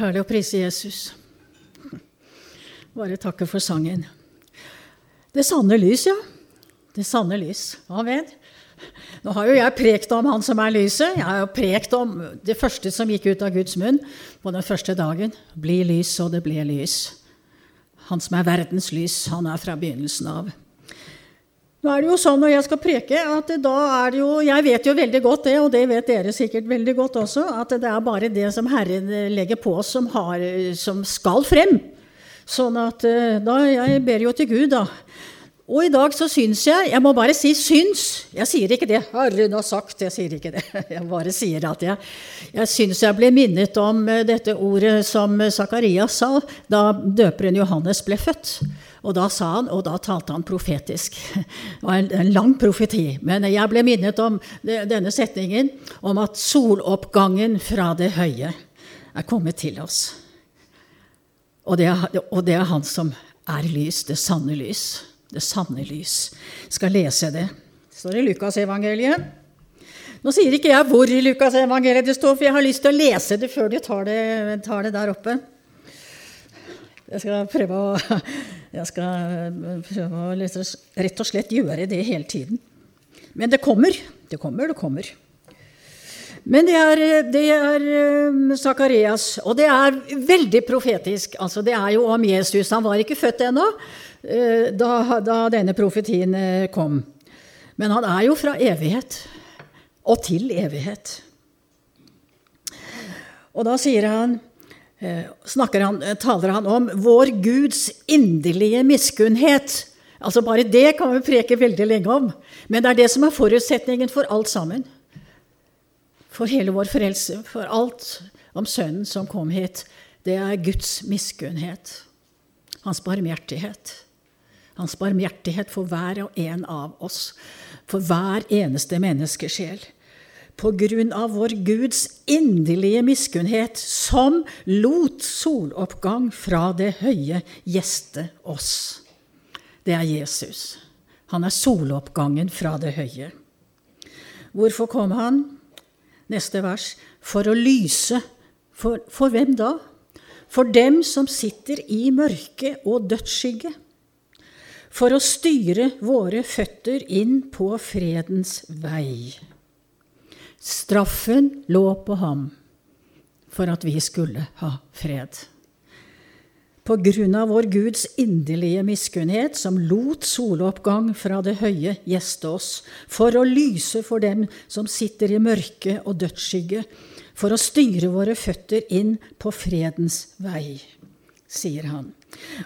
herlig å prise Jesus. Bare takke for sangen. Det sanne lys, ja. Det sanne lys. Amen. Nå har jo jeg prekt om Han som er lyset. Jeg har jo prekt om det første som gikk ut av Guds munn på den første dagen. Bli lys, og det ble lys. Han som er verdens lys, han er fra begynnelsen av. Nå er det jo sånn når jeg skal preke, at da er det jo Jeg vet jo veldig godt det, og det vet dere sikkert veldig godt også, at det er bare det som Herren legger på oss, som, har, som skal frem. Sånn at eh, da Jeg ber jo til Gud, da. Og i dag så syns jeg Jeg må bare si 'syns'. Jeg sier ikke det 'Herren har sagt'. Jeg sier ikke det. Jeg bare sier at jeg, jeg syns jeg ble minnet om eh, dette ordet som Zakarias sa da døperen Johannes ble født. Og da sa han, og da talte han profetisk. Det var en, lang profeti. Men jeg ble minnet om denne setningen om at soloppgangen fra det høye er kommet til oss. Og det er, og det er han som er lys, det sanne lys det sanne lys. Skal lese det. Det står i Lukasevangeliet. Nå sier ikke jeg hvor i Lukasevangeliet det står, for jeg har lyst til å lese det før du tar det, tar det der oppe. Jeg skal prøve å, jeg skal prøve å rett og slett gjøre det hele tiden. Men det kommer. Det kommer, det kommer. Men det er, det er Sakarias, og det er veldig profetisk. Altså, det er jo om Jesus. Han var ikke født ennå. Eh, da, da denne profetien eh, kom. Men han er jo fra evighet og til evighet. Og da sier han, eh, han, taler han om vår Guds inderlige miskunnhet. Altså Bare det kan vi preke veldig lenge om. Men det er det som er forutsetningen for alt sammen. For hele vår frelse, for alt om Sønnen som kom hit. Det er Guds miskunnhet. Hans barmhjertighet. Hans barmhjertighet for hver og en av oss, for hver eneste menneskesjel. På grunn av vår Guds inderlige miskunnhet, som lot soloppgang fra det høye gjeste oss. Det er Jesus. Han er soloppgangen fra det høye. Hvorfor kom han? Neste vers. For å lyse. For, for hvem da? For dem som sitter i mørke og dødsskygge for å styre våre føtter inn på fredens vei. Straffen lå på ham for at vi skulle ha fred. På grunn av vår Guds inderlige miskunnhet, som lot soloppgang fra det høye gjeste oss, for å lyse for dem som sitter i mørke og dødsskygge, for å styre våre føtter inn på fredens vei, sier han.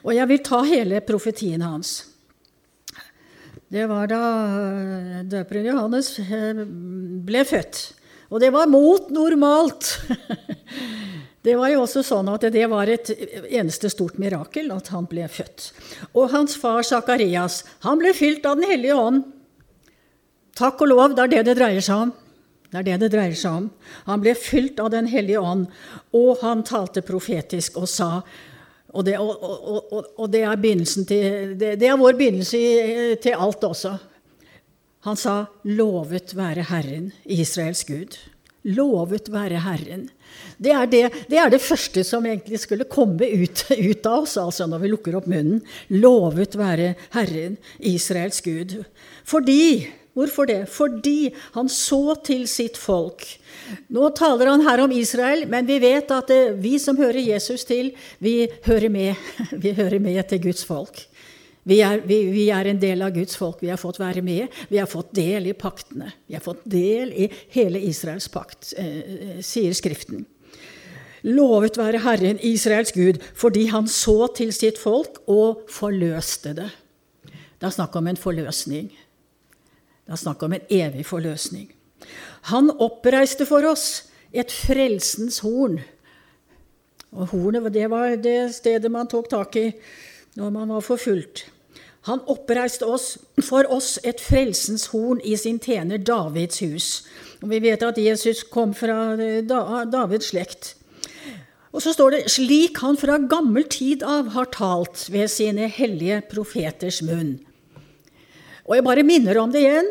Og jeg vil ta hele profetien hans. Det var da eh, døperen Johannes eh, ble født. Og det var mot normalt. Det var jo også sånn at det var et eneste stort mirakel at han ble født. Og hans far Sakarias, han ble fylt av Den hellige ånd. Takk og lov, det er det det dreier seg om. Det er det det dreier seg om. Han ble fylt av Den hellige ånd, og han talte profetisk og sa og det, og, og, og det, er til, det, det, er vår begynnelse til alt også. Han sa 'Lovet være Herren, Israels Gud'. Lovet være Herren. Det er det, det er første som egentlig skulle komme ut, ut, av oss, altså når vi lukker opp munnen. Lovet være Herren, Israels Gud. Fordi Hvorfor det? Fordi han så til sitt folk. Nå taler han her om Israel, men vi vet at det, vi som hører Jesus til, vi hører med, vi hører med til Guds folk. Vi er, vi, vi er, en del av Guds folk. Vi har fått være med. Vi har fått del i paktene. Vi har fått del i hele Israels pakt, eh, sier Skriften. Lovet være Herren, Israels Gud, fordi han så til sitt folk og forløste det. Det er snakk om en forløsning. Det er snakk om en evig forløsning. Han oppreiste for oss et frelsens horn. Og hornet det var det stedet man tok tak i når man var forfulgt. Han oppreiste oss, for oss et frelsens horn i sin tjener Davids hus. Og Vi vet at Jesus kom fra Davids slekt. Og så står det slik han fra gammel tid av har talt ved sine hellige profeters munn. Og jeg bare minner om det igjen.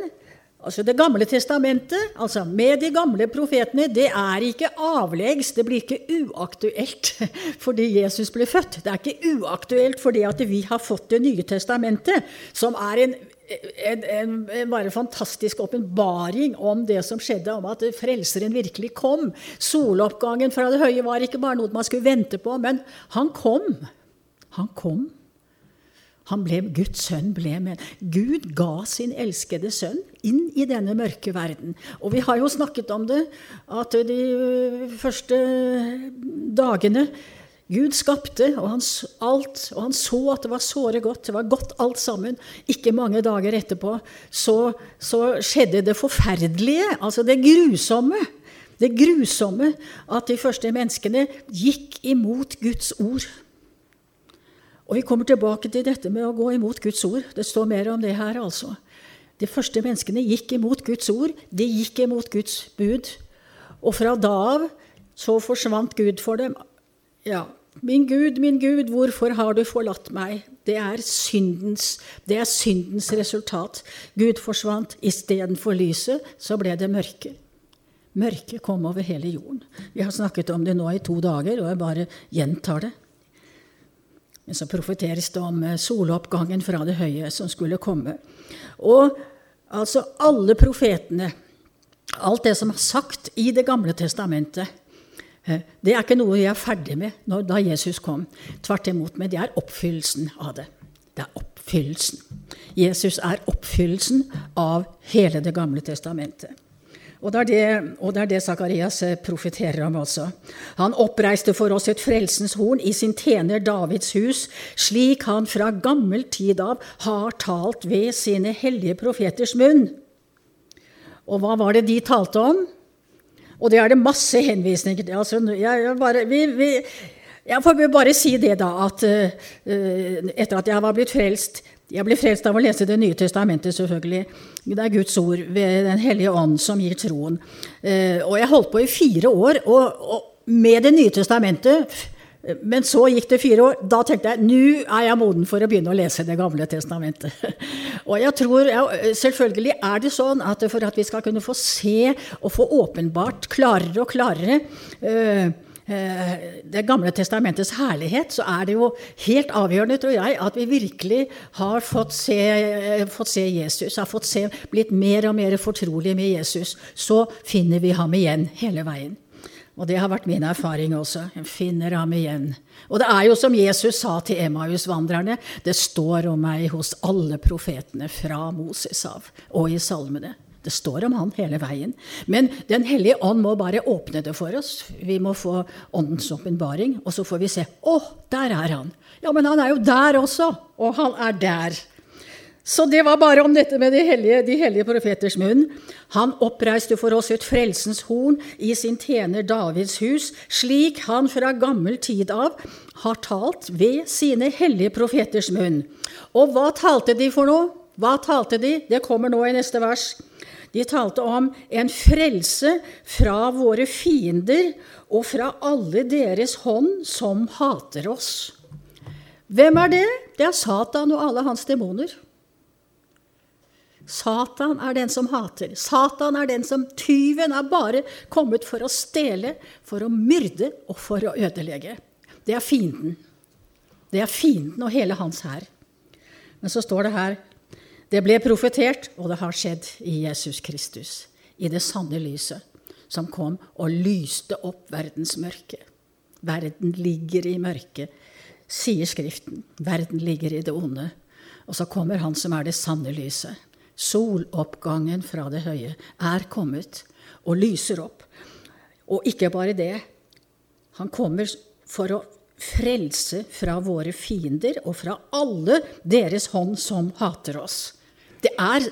Altså Det gamle testamentet, altså med de gamle profetene, det er ikke avleggs. Det blir ikke uaktuelt fordi Jesus ble født. Det er ikke uaktuelt fordi at vi har fått Det nye testamentet, som er en, en, en, en bare fantastisk åpenbaring om det som skjedde, om at Frelseren virkelig kom. Soloppgangen fra det høye var ikke bare noe man skulle vente på, men han kom. Han kom. Ble, Guds sønn ble med. Gud ga sin elskede sønn inn i denne mørke verden. Og vi har jo snakket om det, at de øh, første dagene Gud skapte og han, alt, og han så at det var såre godt. Det var godt alt sammen. Ikke mange dager etterpå så, så skjedde det forferdelige, altså det grusomme. Det grusomme at de første menneskene gikk imot Guds ord. Og Vi kommer tilbake til dette med å gå imot Guds ord. Det står mer om det her. altså. De første menneskene gikk imot Guds ord. De gikk imot Guds bud. Og fra da av så forsvant Gud for dem. Ja, min Gud, min Gud, hvorfor har du forlatt meg? Det er syndens, det er syndens resultat. Gud forsvant. Istedenfor lyset så ble det mørke. Mørket kom over hele jorden. Vi har snakket om det nå i to dager, og jeg bare gjentar det. Men så profeteres det om eh, soloppgangen fra det høye som skulle komme. Og altså alle profetene, alt det som er sagt i Det gamle testamentet, eh, det er ikke noe vi er ferdig med når, da Jesus kom. Tvert imot, men det er oppfyllelsen av det. Det er oppfyllelsen. Jesus er oppfyllelsen av hele Det gamle testamentet. Og det er det, og det, det Zakarias eh, profeterer om også. Han oppreiste for oss et frelsens horn i sin tjener Davids hus, slik han fra gammel tid av har talt ved sine hellige profeters munn. Og hva var det de talte om? Og det er det masse henvisninger til. Altså, jeg, bare, vi, vi, jeg får bare si det, da, at uh, etter at jeg var blitt frelst jeg ble frelst av å lese Det nye testamentet, selvfølgelig. Det er Guds ord ved Den hellige ånd som gir troen. Eh, og jeg holdt på i fire år og, og med Det nye testamentet. Men så gikk det fire år. Da tenkte jeg nå er jeg moden for å begynne å lese Det gamle testamentet. Og jeg tror, Selvfølgelig er det sånn at for at vi skal kunne få se og få åpenbart klarere og klarere Eh, det gamle testamentets herlighet, så er det jo helt avgjørende, tror jeg, at vi virkelig har fått se, eh, fått se Jesus, har fått se, blitt mer og mer fortrolige med Jesus. Så finner vi ham igjen hele veien. Og det har vært min erfaring også. Jeg finner ham igjen. Og det er jo som Jesus sa til Emmaus-vandrerne, det står om meg hos alle profetene fra Moses av og i salmene. Det står om han hele veien. Men Den hellige ånd må bare åpne det for oss. Vi må få åndens åpenbaring, og så får vi se. Å, der er han! Ja, men han er jo der også! Og han er der. Så det var bare om dette med de hellige, de hellige profeters munn. Han oppreiste for oss et frelsens horn i sin tjener Davids hus, slik han fra gammel tid av har talt ved sine hellige profeters munn. Og hva talte de for noe? Hva talte de? Det kommer nå i neste vers. De talte om en frelse fra våre fiender og fra alle deres hånd som hater oss. Hvem er det? Det er Satan og alle hans demoner. Satan er den som hater. Satan er den som Tyven er bare kommet for å stjele, for å myrde og for å ødelegge. Det er fienden. Det er fienden og hele hans hær. Men så står det her det ble profetert, og det har skjedd i Jesus Kristus, i det sanne lyset, som kom og lyste opp verdens mørke. Verden ligger i mørket, sier Skriften. Verden ligger i det onde. Og så kommer Han som er det sanne lyset. Soloppgangen fra det høye er kommet og lyser opp. Og ikke bare det. Han kommer for å frelse fra våre fiender og fra alle deres hånd som hater oss. Det er,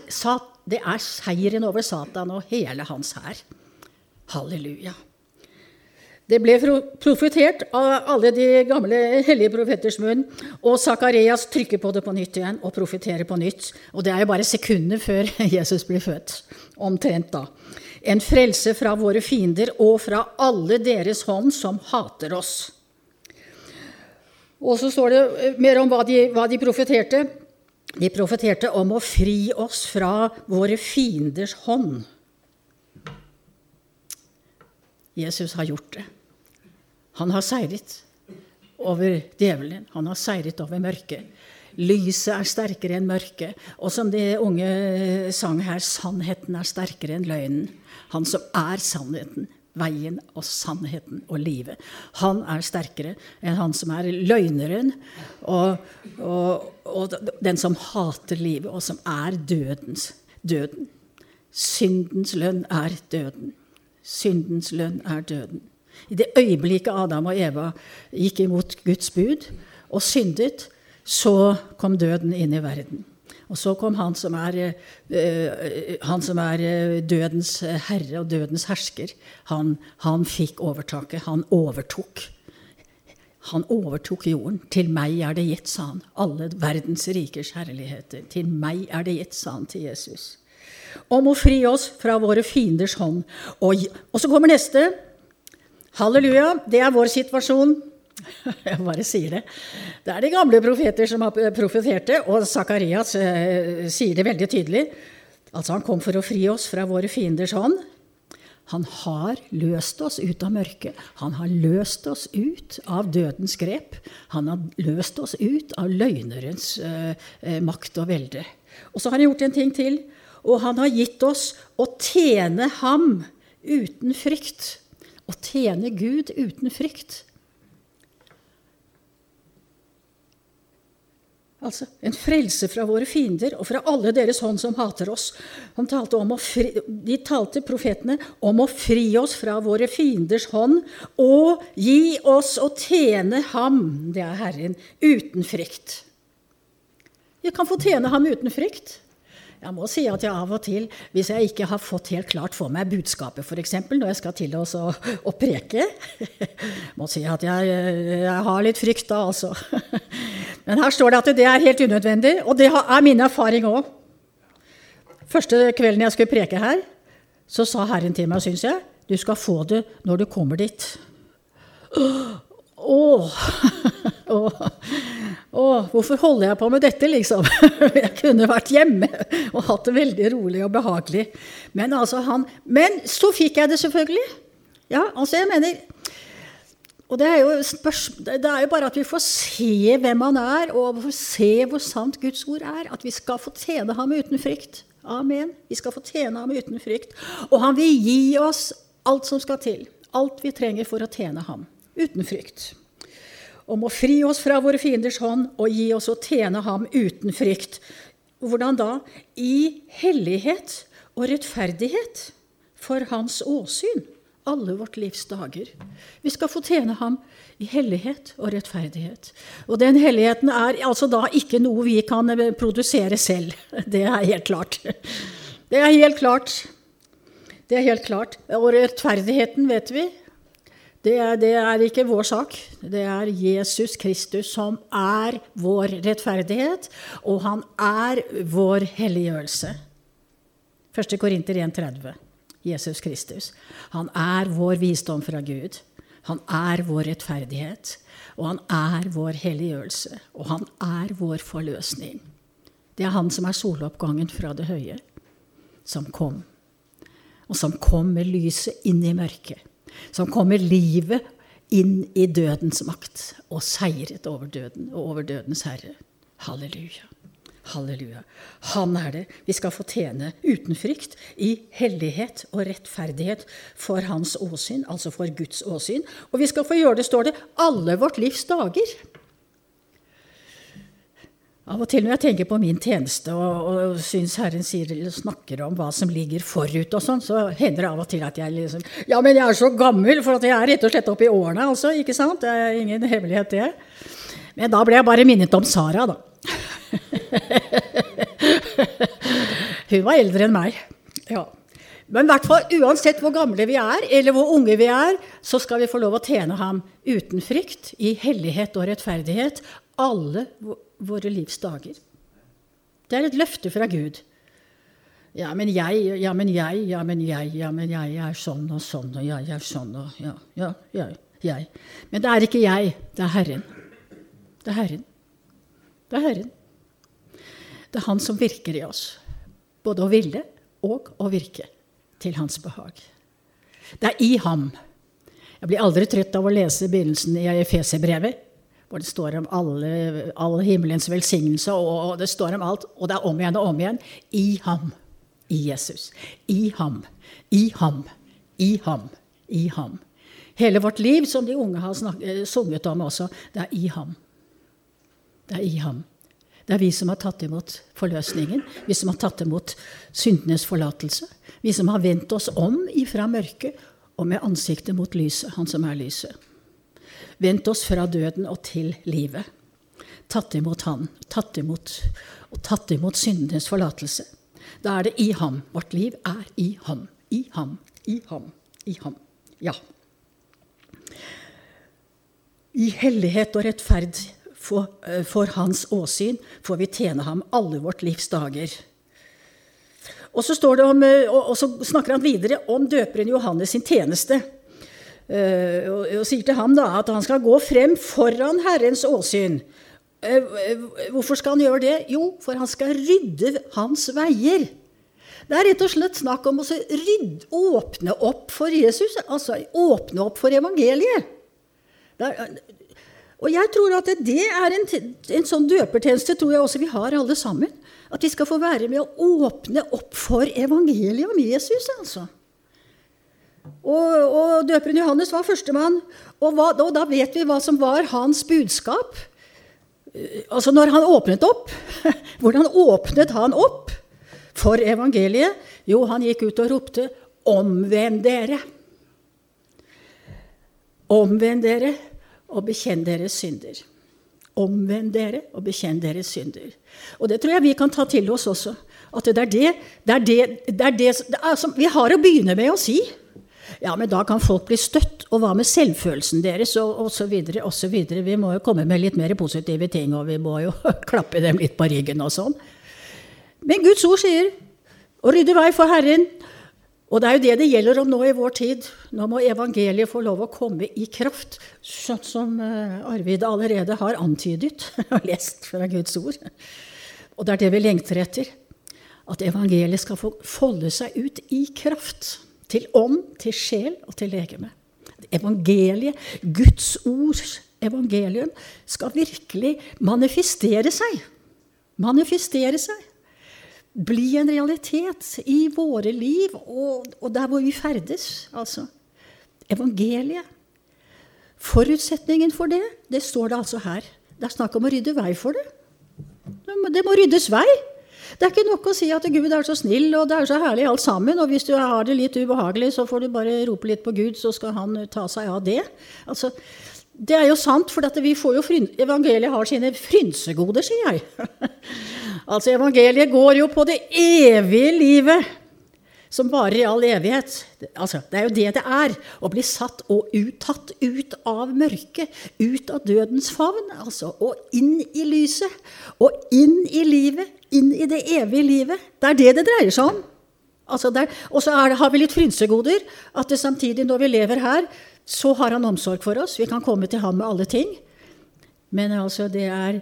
det er seieren over Satan og hele hans hær. Halleluja. Det ble profetert av alle de gamle hellige profeters munn, og Sakarias trykker på det på nytt igjen og profeterer på nytt. Og det er jo bare sekunder før Jesus blir født. Omtrent da. En frelse fra våre fiender og fra alle deres hånd som hater oss. Og så står det mer om hva de, hva de profeterte. De profeterte om å fri oss fra våre fienders hånd. Jesus har gjort det. Han har seiret over djevelen. Han har seiret over mørket. Lyset er sterkere enn mørket. Og som det unge sang her, sannheten er sterkere enn løgnen. Han som er sannheten, veien og sannheten og livet. Han er sterkere enn han som er løgneren og, og, og den som hater livet, og som er dødens, døden. Syndens lønn er døden. Syndens lønn er døden. I det øyeblikket Adam og Eva gikk imot Guds bud og syndet, så kom døden inn i verden. Og så kom han som er, uh, han som er dødens herre og dødens hersker. Han, han fikk overtaket. Han overtok. Han overtok jorden. Til meg er det gitt, sa han. Alle verdens rikers herligheter. Til meg er det gitt, sa han til Jesus. Om å fri oss fra våre fienders hånd. Og, og så kommer neste. Halleluja. Det er vår situasjon. Jeg bare sier det. Det er de gamle profeter som har profetert det, og Sakarias eh, sier det veldig tydelig. Altså, han kom for å fri oss fra våre fienders hånd. Han har løst oss ut av mørket. Han har løst oss ut av dødens grep. Han har løst oss ut av løgnerens eh, eh makt og velde. Og så har han gjort en ting til. Og han har gitt oss å tjene ham uten frykt. Å tjene Gud uten frykt. Altså en frelse fra våre fiender og fra alle deres hånd som hater oss. Talte fri, de talte, profetene, om å fri oss fra våre fienders hånd og gi oss å tjene ham, det er Herren, uten frykt. Jeg kan få tjene ham uten frykt. Jeg må si at jeg av og til, hvis jeg ikke har fått helt klart for meg budskapet, f.eks. når jeg skal til å, å preke Må si at jeg, jeg har litt frykt da, altså. Men her står det at det er helt unødvendig, og det er min erfaring òg. Første kvelden jeg skulle preke her, så sa Herren til meg, syns jeg, du skal få det når du kommer dit. Åh! Åh. Hvorfor holder jeg på med dette, liksom? Jeg kunne vært hjemme og hatt det veldig rolig og behagelig. Men, altså han, men så fikk jeg det selvfølgelig. Ja, altså jeg mener Og det er, det er jo bare at vi får se hvem han er, og får se hvor sant Guds ord er. At vi skal få tjene ham uten frykt. Amen. Vi skal få tjene ham uten frykt. Og han vil gi oss alt som skal til. Alt vi trenger for å tjene ham uten frykt om å fri oss fra våre fienders hånd og gi oss å tjene ham uten frykt. Hvordan da? I hellighet og rettferdighet for hans åsyn alle vårt livs dager. Vi skal få tjene ham i hellighet og rettferdighet. Og den helligheten er altså da ikke noe vi kan produsere selv. Det er helt klart. Det er helt klart. Det er helt klart. Og rettferdigheten, vet vi, det er, det er, ikke vår sak. Det er Jesus Kristus som er vår rettferdighet, og han er vår helliggjørelse. 1. Korinter 1,30. Jesus Kristus. Han er vår visdom fra Gud. Han er vår rettferdighet, og han er vår helliggjørelse. Og han er vår forløsning. Det er han som er soloppgangen fra det høye, som kom. Og som kom med lyset inn i mørket som kommer livet inn i dødens makt og seiret over døden og over dødens herre. Halleluja. Halleluja. Han er det vi skal få tjene uten frykt, i hellighet og rettferdighet for hans åsyn, altså for Guds åsyn. Og vi skal få gjøre det, står det, alle vårt livs dager. Av og til når jeg tenker på min tjeneste og, og syns Herren sier, snakker om hva som ligger forut, og sånn, så hender det av og til at jeg liksom Ja, men jeg er så gammel, for at jeg er rett og slett oppe i årene, altså. Ikke sant? Det er ingen hemmelighet, det. Men da ble jeg bare minnet om Sara, da. Hun var eldre enn meg. Ja. Men hvert fall, uansett hvor gamle vi er, eller hvor unge vi er, så skal vi få lov å tjene ham uten frykt, i hellighet og rettferdighet, alle våre livs dager. Det er et løfte fra Gud. Ja, men jeg, ja, men jeg, ja, men jeg, ja, men jeg er sånn og sånn, og jeg er sånn og Ja, ja, ja, jeg. Men det er ikke jeg, det er Herren. Det er Herren. Det er Herren. Det er Han som virker i oss. Både å ville og å virke til Hans behag. Det er i ham. Jeg blir aldri trøtt av å lese begynnelsen i Efeserbrevet, hvor det står om alle, all himmelens velsignelse, og det står om alt. Og det er om igjen og om igjen. I ham. I Jesus. I ham. I ham. I ham. I ham. Hele vårt liv, som de unge har snakket, sunget om også, det er i ham. Det er i ham. Det er vi som har tatt imot forløsningen, vi som har tatt imot syndenes forlatelse. Vi som har vendt oss om ifra mørket og med ansiktet mot lyset, Han som er lyset. Vendt oss fra døden og til livet. Tatt imot Han, tatt imot, og tatt imot syndenes forlatelse. Da er det i ham. Vårt liv er i ham. I ham, i ham, i ham. Ja. I hellighet og rettferd for, eh, for, hans åsyn får vi tjene ham alle vårt livs dager. Og så, om, eh, og så snakker han videre om døperen Johannes sin tjeneste. Eh, og, sier til ham da at han skal gå frem foran Herrens åsyn. Hvorfor skal han gjøre det? Jo, for han skal rydde hans veier. Det er rett og slett snakk om å rydde, åpne opp for Jesus, altså åpne opp for evangeliet. Er, og jeg tror at det er en, en sånn døpertjeneste tror jeg også vi har alle sammen. At vi skal få være med å åpne opp for evangeliet om Jesus. altså. Og, og døperen Johannes var førstemann, og, og da vet vi hva som var hans budskap. Eh, altså når han åpnet opp. Hvordan åpnet han opp for evangeliet? Jo, han gikk ut og ropte 'Omvend dere'. Omvend dere og bekjenn deres synder. Omvend dere og bekjenn deres synder. Og det tror jeg vi kan ta til oss også. At det er det, det, er det, det, er det, som vi har å begynne med å si. Ja, men da kan folk bli støtt. Og hva med selvfølelsen deres? Og osv. osv. Vi må jo komme med litt mer positive ting, og vi må jo klappe dem litt på ryggen og sånn. Men Guds ord sier å rydde vei for Herren og det er jo det det gjelder om nå i vår tid. Nå må evangeliet få lov å komme i kraft, sånn som eh, Arvid allerede har antydet og lest fra Guds ord. Og det er det vi lengter etter. At evangeliet skal få folde seg ut i kraft. Til ånd, til sjel og til legeme. Evangeliet, Guds ords evangelium, skal virkelig manifestere seg. Manifestere seg bli en realitet i våre liv og, og der hvor vi ferdes. Altså evangeliet. Forutsetningen for det, det står det altså her. Det er snakk om å rydde vei for det. Det må ryddes vei. Det er ikke nok å si at Gud er så snill og det er så herlig alt sammen. Og hvis du har det litt ubehagelig, så får du bare rope litt på Gud, så skal han ta seg av det. Altså, det er jo sant, for evangeliet har sine frynsegoder, sier jeg. Altså, evangeliet går jo på det evige livet, som varer i all evighet. Altså, det er jo det det er. Å bli satt og uttatt ut av mørket, ut av dødens favn, altså, og inn i lyset. Og inn i livet, inn i det evige livet. Det er det det dreier seg om. Altså og så har vi litt frynsegoder. At det samtidig, når vi lever her, så har han omsorg for oss. Vi kan komme til ham med alle ting. Men altså, det er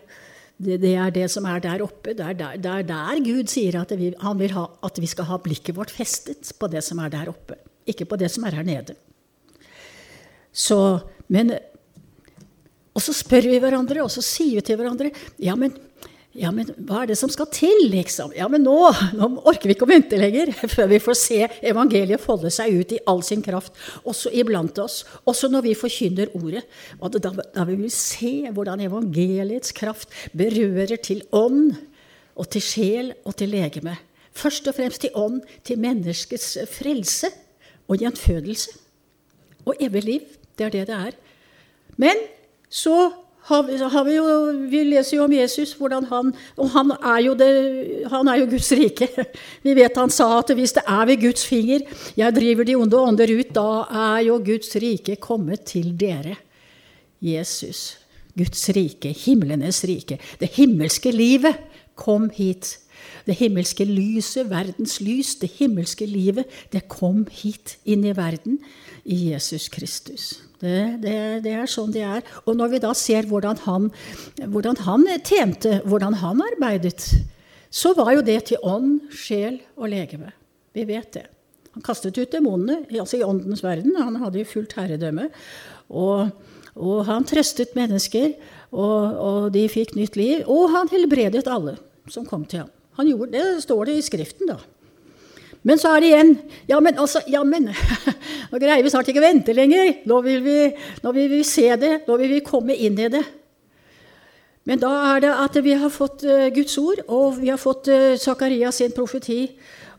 det, det, er det som er der oppe. Det er der, der, der Gud sier at vi, han vil ha, at vi skal ha blikket vårt festet på det som er der oppe, ikke på det som er her nede. Så, men, og så spør vi hverandre, og så sier vi til hverandre ja, men ja, men hva er det som skal til, liksom? Ja, men nå, nå, orker vi ikke å vente lenger før vi får se evangeliet folde seg ut i all sin kraft, også iblant oss. Også når vi forkynner ordet. Da, da vil vi se hvordan evangeliets kraft berører til ånd og til sjel og til legeme. Først og fremst til ånd, til menneskets frelse og gjenfødelse. Og evig liv. Det er det det er. Men så har, har vi, jo, vi, leser jo om Jesus, hvordan han Og han er, jo det, han er jo Guds rike. Vi vet han sa at hvis det er ved Guds finger jeg driver de onde ånder ut, da er jo Guds rike kommet til dere. Jesus, Guds rike, himlenes rike, det himmelske livet, kom hit. Det himmelske lyset, verdens lys, det himmelske livet, det kom hit inn i verden i Jesus Kristus. Det, det, det, er sånn det er. Og når vi da ser hvordan han, hvordan han, tjente, hvordan han arbeidet, så var jo det til ånd, sjel og legeme. Vi vet det. Han kastet ut demonene, altså i åndens verden. Han hadde jo fullt herredømme. Og, og han trøstet mennesker, og, og, de fikk nytt liv. Og han helbredet alle som kom til ham. Gjorde, det står det i Skriften, da. Men så er det igjen Ja, men altså, ja, men Nå greier vi snart ikke å vente lenger. Nå vil, vi, nå vil vi se det. Nå vil vi komme inn i det. Men da er det at vi har fått uh, Guds ord, og vi har fått Zakarias sin profeti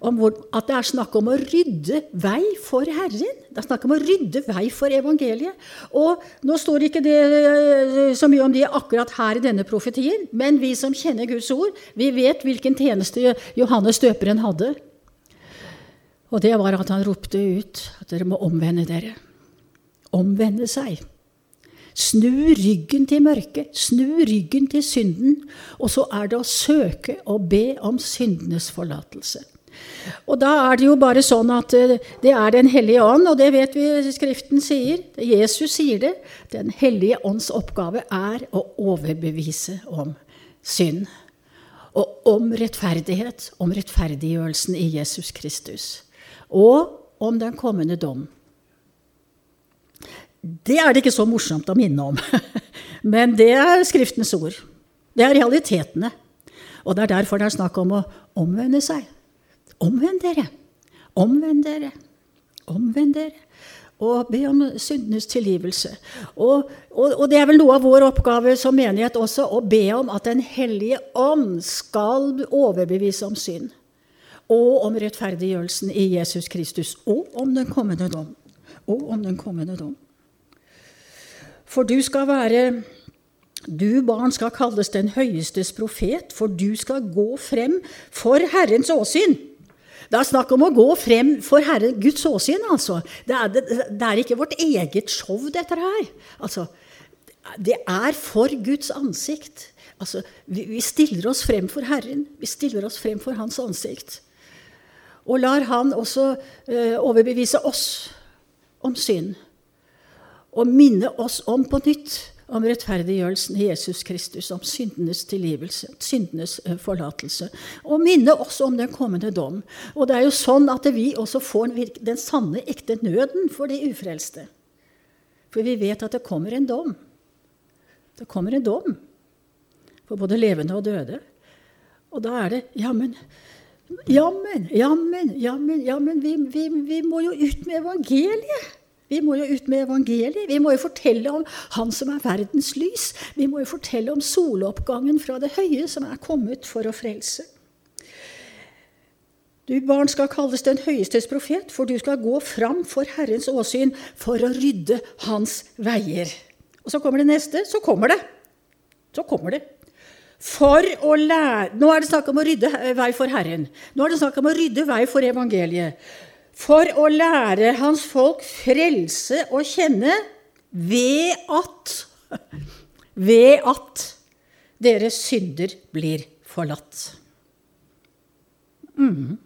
om at det er snakk om å rydde vei for Herren. Det er snakk om å rydde vei for evangeliet. Og nå står ikke det uh, så mye om det akkurat her i denne profetien, men vi som kjenner Guds ord, vi vet hvilken tjeneste Johannes døperen hadde. Og det var at han ropte ut at dere må omvende dere. Omvende seg. Snu ryggen til mørket, snu ryggen til synden. Og så er det å søke og be om syndenes forlatelse. Og da er det jo bare sånn at eh, det er Den hellige ånd, og det vet vi Skriften sier. Jesus sier det. Den hellige ånds oppgave er å overbevise om synd. Og om rettferdighet, om rettferdiggjørelsen i Jesus Kristus. Og om den kommende dom. Det er det ikke så morsomt å minne om. Men det er Skriftens ord. Det er realitetene. Og det er derfor det er snakk om å omvende seg. Omvend dere. Omvend dere. Omvend dere. Og be om syndenes tilgivelse. Og, og, og, det er vel noe av vår oppgave som menighet også, å be om at Den hellige ånd skal overbevise om synd. Og om rettferdiggjørelsen i Jesus Kristus. Og om den kommende dom. Og om den kommende dom. For du skal være Du, barn, skal kalles den høyestes profet, for du skal gå frem for Herrens åsyn. Det er snakk om å gå frem for Herre, Guds åsyn, altså. Det er, det, det er, ikke vårt eget show, dette her. Altså, det er for Guds ansikt. Altså, vi, vi stiller oss frem for Herren. Vi stiller oss frem for Hans ansikt. Og lar Han også uh, overbevise oss om synd og minne oss om på nytt om rettferdiggjørelsen i Jesus Kristus, om syndenes tilgivelse, syndenes eh, forlatelse. Og minne oss om den kommende dom. Og det er jo sånn at vi også får den sanne, ekte nøden for de ufrelste. For vi vet at det kommer en dom. Det kommer en dom for både levende og døde. Og da er det jammen Jammen, jammen, jammen, jammen vi, vi, vi må jo ut med evangeliet! Vi må jo ut med evangeliet. Vi må jo fortelle om Han som er verdens lys. Vi må jo fortelle om soloppgangen fra det høye som er kommet for å frelse. Du barn skal kalles den høyestes profet, for du skal gå fram for Herrens åsyn for å rydde hans veier. Og så kommer det neste. Så kommer det. Så kommer det. For å lære Nå er det snakk om å rydde vei for Herren. Nå er det snakk om å rydde vei for evangeliet for å lære hans folk frelse å kjenne ved at ved at deres synder blir forlatt. Mm.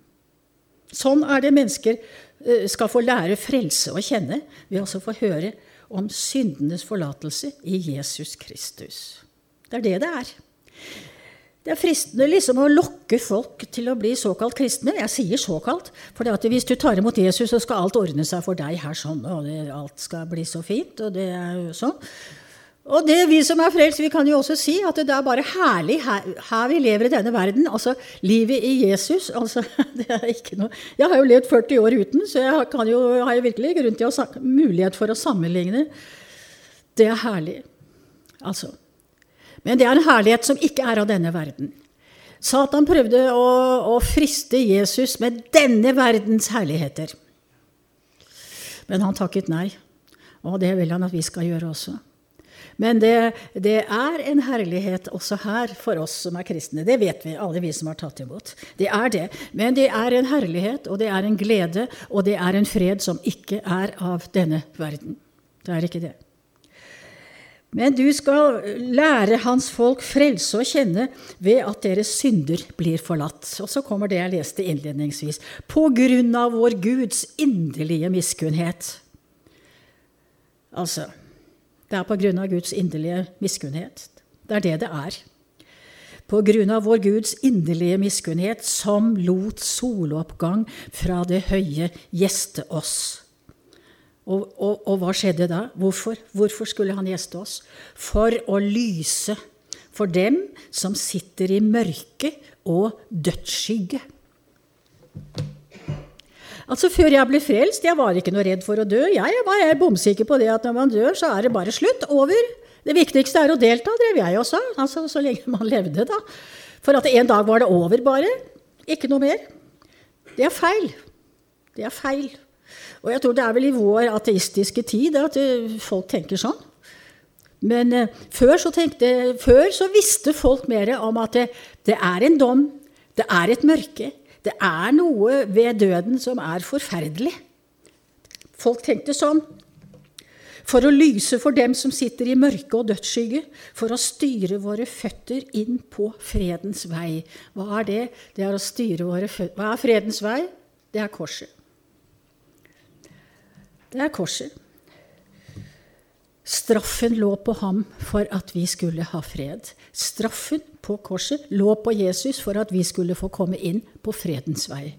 Sånn er det mennesker eh, skal få lære frelse å kjenne ved å få høre om syndenes forlatelse i Jesus Kristus. Det er det det er. Det er fristende liksom å lokke folk til å bli såkalt kristne. Jeg sier såkalt, for hvis du tar imot Jesus, så skal alt ordne seg for deg her sånn, og det, alt skal bli så fint, og det er jo sånn. Og det vi som er frelst, vi kan jo også si at det er bare herlig her, her vi lever i denne verden. Altså livet i Jesus. altså det er ikke noe... Jeg har jo levd 40 år uten, så jeg kan jo, har jo virkelig grunn til å, mulighet for å sammenligne. Det er herlig. Altså. Men det er en herlighet som ikke er av denne verden. Satan prøvde å, å friste Jesus med denne verdens herligheter. Men han takket nei, og det vil han at vi skal gjøre også. Men det, det, er en herlighet også her for oss som er kristne. Det vet vi, alle vi som har tatt imot. Det er det. Men det er en herlighet, og det er en glede, og det er en fred som ikke er av denne verden. Det er ikke det. Men du skal lære hans folk frelse å kjenne ved at deres synder blir forlatt. Og så kommer det jeg leste innledningsvis. På grunn av vår Guds inderlige miskunnhet. Altså Det er på grunn av Guds inderlige miskunnhet. Det er det det er. på grunn av vår Guds inderlige miskunnhet, som lot soloppgang fra det høye gjeste oss. Og, og, og, hva skjedde da? Hvorfor? Hvorfor skulle han gjeste oss? For å lyse for dem som sitter i mørke og dødsskygge. Altså Før jeg ble frelst, jeg var ikke noe redd for å dø. Jeg var bomsikker på det at når man dør, så er det bare slutt. Over. Det viktigste er å delta, drev jeg også. Altså Så lenge man levde, da. For at en dag var det over, bare. Ikke noe mer. Det er feil. Det er feil. Og jeg tror det er vel i vår ateistiske tid at eh, folk tenker sånn. Men eh, før, så tenkte, før, så visste folk mer om at det, det er en dom, det er et mørke, det er noe ved døden som er forferdelig. Folk tenkte sånn. For å lyse for dem som sitter i mørke og dødsskygge, for å styre våre føtter inn på fredens vei. Hva er det? Det er å styre våre føtter. Hva er fredens vei? Det er korset. Det er korset. Straffen lå på ham for at vi skulle ha fred. Straffen på korset lå på Jesus for at vi skulle få komme inn på fredens vei.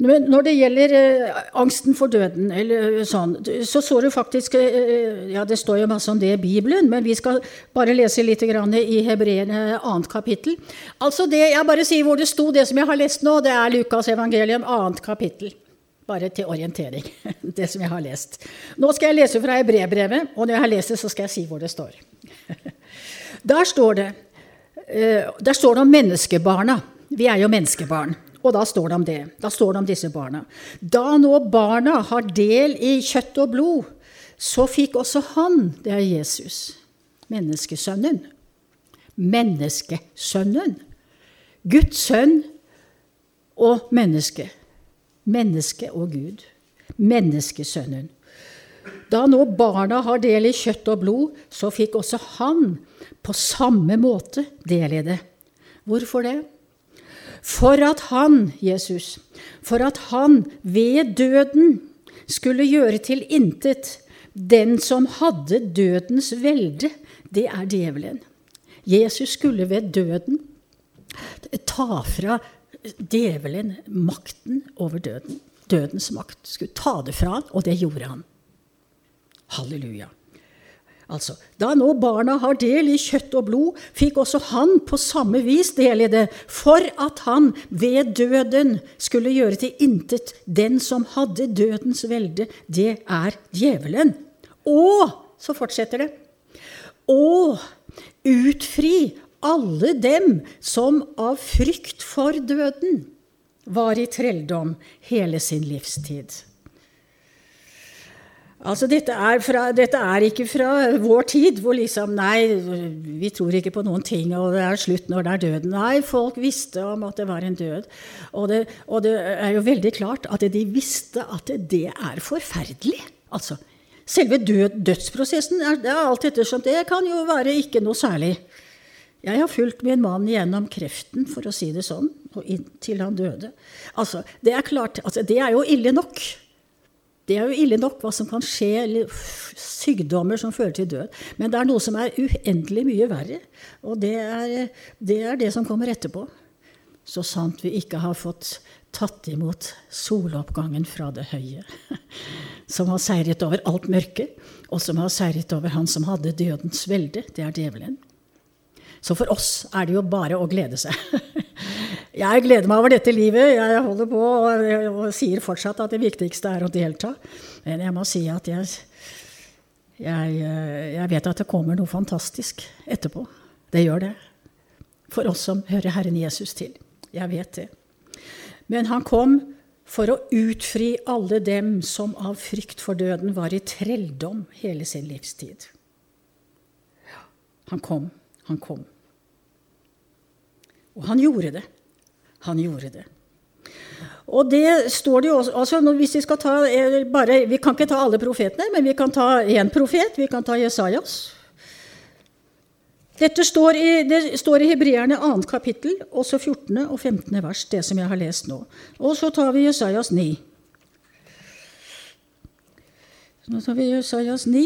Men når det gjelder eh, angsten for døden, eh, sånn, så så du faktisk eh, Ja, det står jo masse om det i Bibelen, men vi skal bare lese litt i Hebreerne annet kapittel. Altså det, Jeg bare sier hvor det sto, det som jeg har lest nå, det er Lukas evangelium annet kapittel. Bare til orientering, det som jeg har lest. Nå skal jeg lese fra brevbrevet, og når jeg har lest det, så skal jeg si hvor det står. Der står det, eh, der står det om menneskebarna. Vi er jo menneskebarn. Og da står det om det. Da står det om disse barna. Da nå barna har del i kjøtt og blod, så fikk også han, det er Jesus, menneskesønnen. Menneskesønnen. Guds sønn og menneske menneske og Gud, menneskesønnen. Da nå barna har del i kjøtt og blod, så fikk også han på samme måte del i det. Hvorfor det? For at han, Jesus, for at han ved døden skulle gjøre til intet den som hadde dødens velde, det er djevelen. Jesus skulle ved døden ta fra djevelen makten over døden. Dødens makt. Skulle ta det fra han, og det gjorde han. Halleluja. Altså, Da nå barna har del i kjøtt og blod, fikk også han på samme vis del i det, for at han ved døden skulle gjøre til intet den som hadde dødens velde, det er djevelen. Og så fortsetter det. Og utfri alle dem som av frykt for døden var i trelldom hele sin livstid. Altså, dette er, fra, dette er, ikke fra vår tid, hvor liksom Nei, vi tror ikke på noen ting, og det er slutt når det er døden. Nei, folk visste om at det var en død. Og det, og det er jo veldig klart at de visste at det er forferdelig. Altså, selve død, dødsprosessen det er alt ettersom. Det kan jo være ikke noe særlig. Jeg har fulgt min mann gjennom kreften, for å si det sånn, og inntil han døde. Altså, det er klart, altså, det er jo ille nok. Det er jo ille nok hva som kan skje, eller sykdommer som fører til død. Men det er noe som er uendelig mye verre, og det er det, er det som kommer etterpå. Så sant vi ikke har fått tatt imot soloppgangen fra det høye, som har seiret over alt mørke, og som har seiret over han som hadde dødens velde, det er djevelen. Så for oss er det jo bare å glede seg. Jeg gleder meg over dette livet. Jeg holder på og, og sier fortsatt at det viktigste er å delta. Men jeg må si at jeg, jeg, jeg vet at det kommer noe fantastisk etterpå. Det gjør det. For oss som hører Herren Jesus til. Jeg vet det. Men han kom for å utfri alle dem som av frykt for døden var i trelldom hele sin livstid. Han kom. Han kom. Og han gjorde det. Han gjorde det. Og det står det jo også altså hvis Vi skal ta eh, bare, vi kan ikke ta alle profetene, men vi kan ta én profet. Vi kan ta Jesajas. Dette står i, det står i Hebreerne 2. kapittel, også 14. og 15. vers, det som jeg har lest nå. Og så tar vi Jesajas 9. Nå tar vi Jesajas 9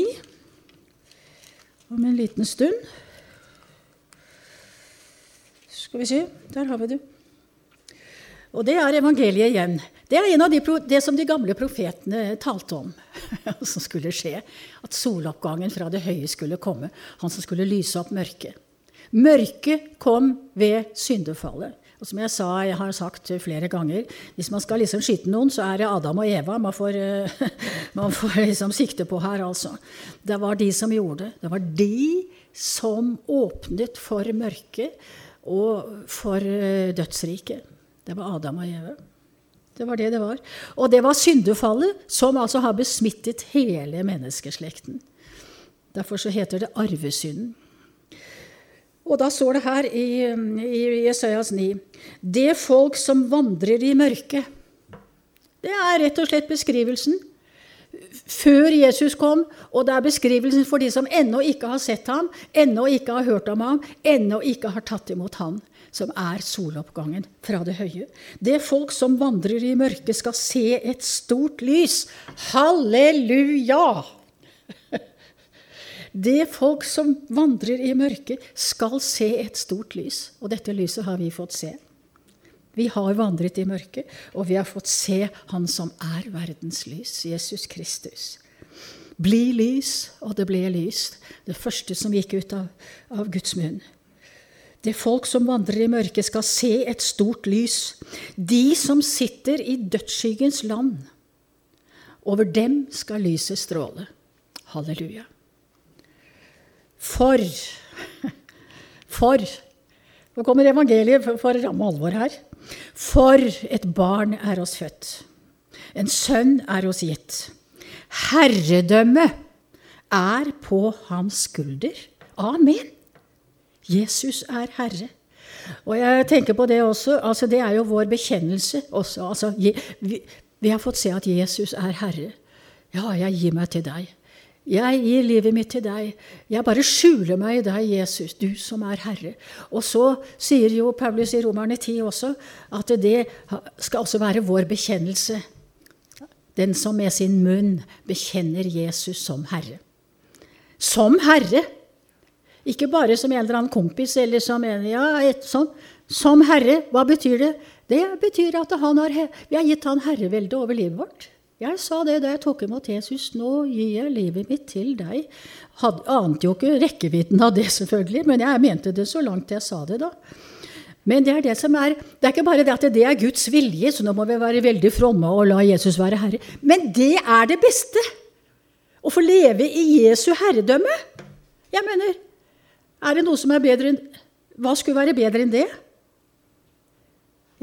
om en liten stund Skal vi se, der har vi det. Og det er evangeliet igjen. Det er en av de, det som de gamle profetene talte om, som skulle skje. At soloppgangen fra det høye skulle komme. Han som skulle lyse opp mørket. Mørket kom ved syndefallet. Og som jeg sa, jeg har sagt flere ganger, hvis man skal liksom skyte noen, så er det Adam og Eva man får, man får liksom sikte på her, altså. Det var de som gjorde det. Det var de som åpnet for mørket og for eh, dødsriket. Det var Adam og Eve. Det var det det var. Og det var syndefallet som altså har besmittet hele menneskeslekten. Derfor så heter det arvesynden. Og da står det her i, i Jesajas 9 Det folk som vandrer i mørket. Det er rett og slett beskrivelsen før Jesus kom, og det er beskrivelsen for de som ennå ikke har sett ham, ennå ikke har hørt om ham, ennå ikke har tatt imot ham, som er soloppgangen fra det høye. Det folk som vandrer i mørket, skal se et stort lys. Halleluja! Det folk som vandrer i mørket, skal se et stort lys. Og dette lyset har vi fått se. Vi har vandret i mørket, og vi har fått se Han som er verdens lys, Jesus Kristus. Bli lys, og det ble lys. Det første som gikk ut av, av Guds munn. Det folk som vandrer i mørket, skal se et stort lys. De som sitter i dødsskyggens land. Over dem skal lyset stråle. Halleluja. For For Nå kommer evangeliet for ramme alvor her. For et barn er oss født. En sønn er oss gitt. Herredømme er på hans skulder. Amen. Jesus er herre. Og jeg tenker på det også. altså Det er jo vår bekjennelse også. Altså, vi, vi har fått se at Jesus er herre. Ja, jeg gir meg til deg. Jeg gir livet mitt til deg. Jeg bare skjuler meg i deg, Jesus, du som er Herre. Og så sier jo Paulus i Romerne 10 også at det skal også være vår bekjennelse. Den som med sin munn bekjenner Jesus som Herre. Som Herre! Ikke bare som en eller annen kompis eller som en ja, et sånn. Som Herre, hva betyr det? Det betyr at har, vi har gitt Han herrevelde over livet vårt. Jeg sa det da jeg tok imot Jesus. Nå gir jeg livet mitt til deg. Had, ante jo ikke rekkevidden av det, selvfølgelig, men jeg mente det så langt jeg sa det da. Men det er det som er, det er ikke bare det at det er Guds vilje, så nå må vi være veldig fromme og la Jesus være herre. Men det er det beste! Å få leve i Jesu herredømme. Jeg mener, er det noe som er bedre enn Hva skulle være bedre enn det?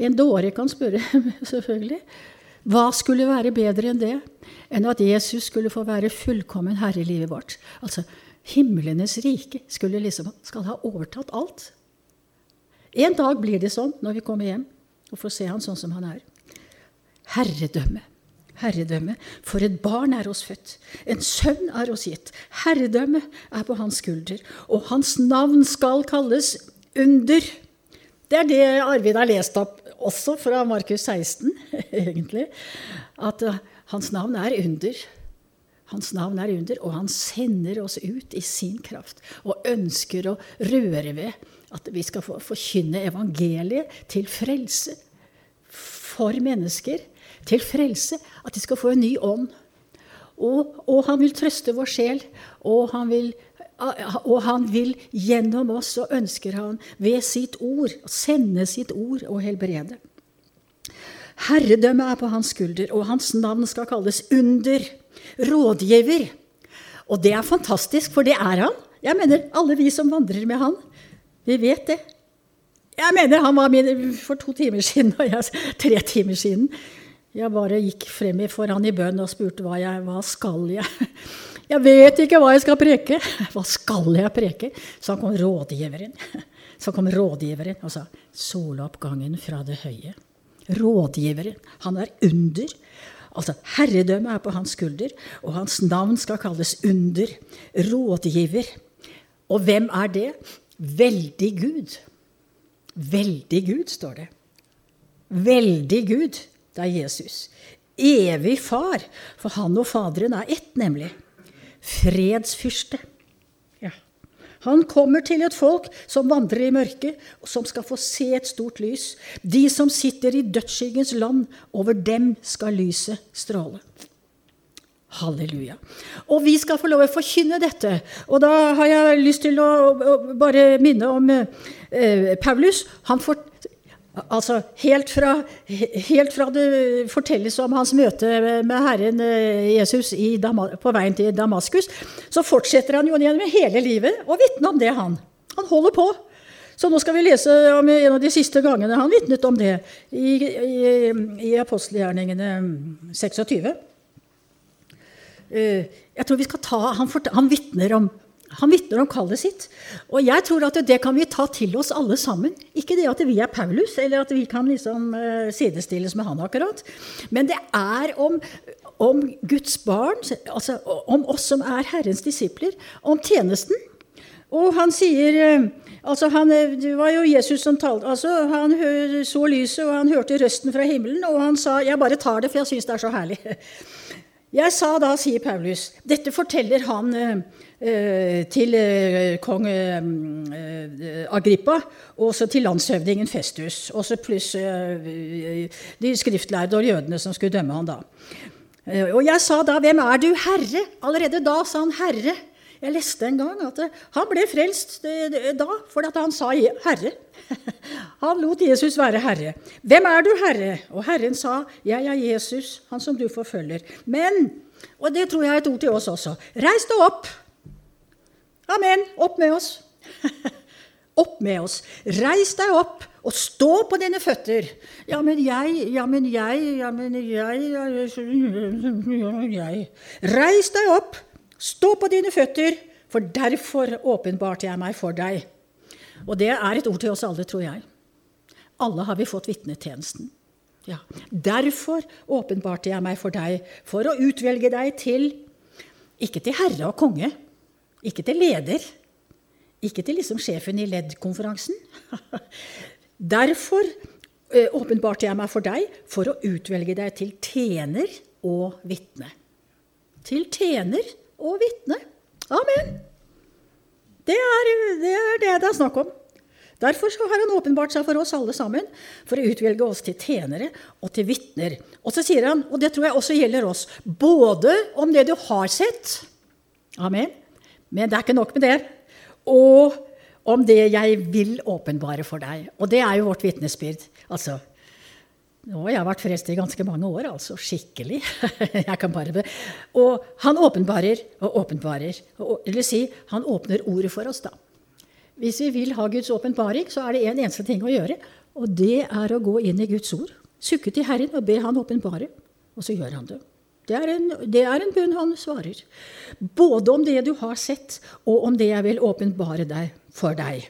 En dåre kan spørre, selvfølgelig. Hva skulle være bedre enn det? Enn at Jesus skulle få være fullkommen herre i livet vårt. Altså, himlenes rike skulle liksom, skal ha overtatt alt. En dag blir det sånn når vi kommer hjem og får se han sånn som han er. Herredømme. Herredømme. For et barn er oss født. En sønn er oss gitt. Herredømme er på hans skulder. Og hans navn skal kalles under. Det er det Arvid har lest opp også fra Markus 16, egentlig, at uh, hans navn er under. Hans navn er under, og han sender oss ut i sin kraft og ønsker å røre ved at vi skal få forkynne evangeliet til frelse for mennesker. Til frelse. At de skal få en ny ånd. Og, og han vil trøste vår sjel, og han vil og han vil gjennom oss, og ønsker han ved sitt ord sende sitt ord og helbrede. Herredømmet er på hans skulder, og hans navn skal kalles Under, rådgiver. Og det er fantastisk, for det er han. Jeg mener, alle vi som vandrer med han, vi vet det. Jeg mener, han var min for to timer siden, og jeg, tre timer siden. Jeg bare gikk frem for han i bønn og spurte hva, jeg, hva skal jeg jeg vet ikke hva jeg skal preke. Hva skal jeg preke? Så kom rådgiveren. Så kom rådgiveren og sa soloppgangen fra det høye. Rådgiveren. Han er under. Altså, Herredømmet er på hans skulder, og hans navn skal kalles under. Rådgiver. Og hvem er det? Veldig Gud. Veldig Gud, står det. Veldig Gud. Det er Jesus. Evig far. For han og Faderen er ett, nemlig fredsfyrste. Ja. Han kommer til et folk som vandrer i mørket, og som skal få se et stort lys. De som sitter i dødsskyggens land, over dem skal lyset stråle. Halleluja. Og vi skal få lov å forkynne dette. Og da har jeg lyst til å, å bare minne om eh, Paulus. Han for, Altså, helt fra, helt fra, det fortelles om hans møte med Herren eh, Jesus på veien til Damaskus, så fortsetter han jo gjennom hele livet å vitne om det, han. Han holder på. Så nå skal vi lese om en av de siste gangene han vitnet om det, i, i, i apostelgjerningene 26. Eh, jeg tror vi skal ta, Han, han vitner om han vitner om kallet sitt. Og jeg tror at det kan vi ta til oss alle sammen. Ikke det at vi er Paulus, eller at vi kan liksom uh, sidestilles med han akkurat. Men det er om, om Guds barn, altså om oss som er Herrens disipler, om tjenesten. Og han sier uh, altså han, Det var jo Jesus som talte. altså Han så lyset, og han hørte røsten fra himmelen, og han sa 'Jeg bare tar det, for jeg syns det er så herlig'. Jeg sa da, sier Paulus, dette forteller han uh, Eh, til eh, kong eh, Agrippa og så til landshøvdingen Festus. Også pluss de skriftlærde og jødene som skulle dømme han da. Og jeg sa da 'Hvem er du, Herre?' Allerede da sa han 'Herre'. Jeg leste en gang at han ble frelst da fordi han sa 'Herre'. Han lot Jesus være herre. 'Hvem er du, Herre?' Og Herren sa, 'Jeg er Jesus, han som du forfølger.' Men, og det tror jeg er et ord til oss også, reis deg opp. Amen. Opp med oss. opp med oss. Reis deg opp og stå på dine føtter. Ja, men jeg, ja, men jeg, ja, men jeg, ja, jeg. Reis deg opp, stå på dine føtter, for derfor åpenbarte jeg meg for deg. Og det er et ord til oss alle, tror jeg. Alle har vi fått vitnetjenesten. Ja. Derfor åpenbarte jeg meg for deg, for å utvelge deg til ikke til herre og konge, ikke til leder. Ikke til liksom sjefen i LED-konferansen. Derfor eh, åpenbarte jeg meg for deg for å utvelge deg til tjener og vitne. Til tjener og vitne. Amen. Det er, det er det det er snakk om. Derfor har han åpenbart seg for oss alle sammen, for å utvelge oss til tjenere og til vitner. Og så sier han, og det tror jeg også gjelder oss, både om det du har sett Amen. Men det er ikke nok med det. Og om det jeg vil åpenbare for deg. Og det er jo vårt vitnesbyrd. Altså, nå har vært frelst i ganske mange år, altså skikkelig. jeg kan bare... Og han åpenbarer og åpenbarer. Eller si, han åpner ordet for oss, da. Hvis vi vil ha Guds åpenbaring, så er det én en eneste ting å gjøre, og det er å gå inn i Guds ord. Sukke til Herren og be Han åpenbare. Og så gjør han det. Det er, en, det er en bunn han svarer. Både om det du har sett, og om det jeg vil åpenbare deg for deg.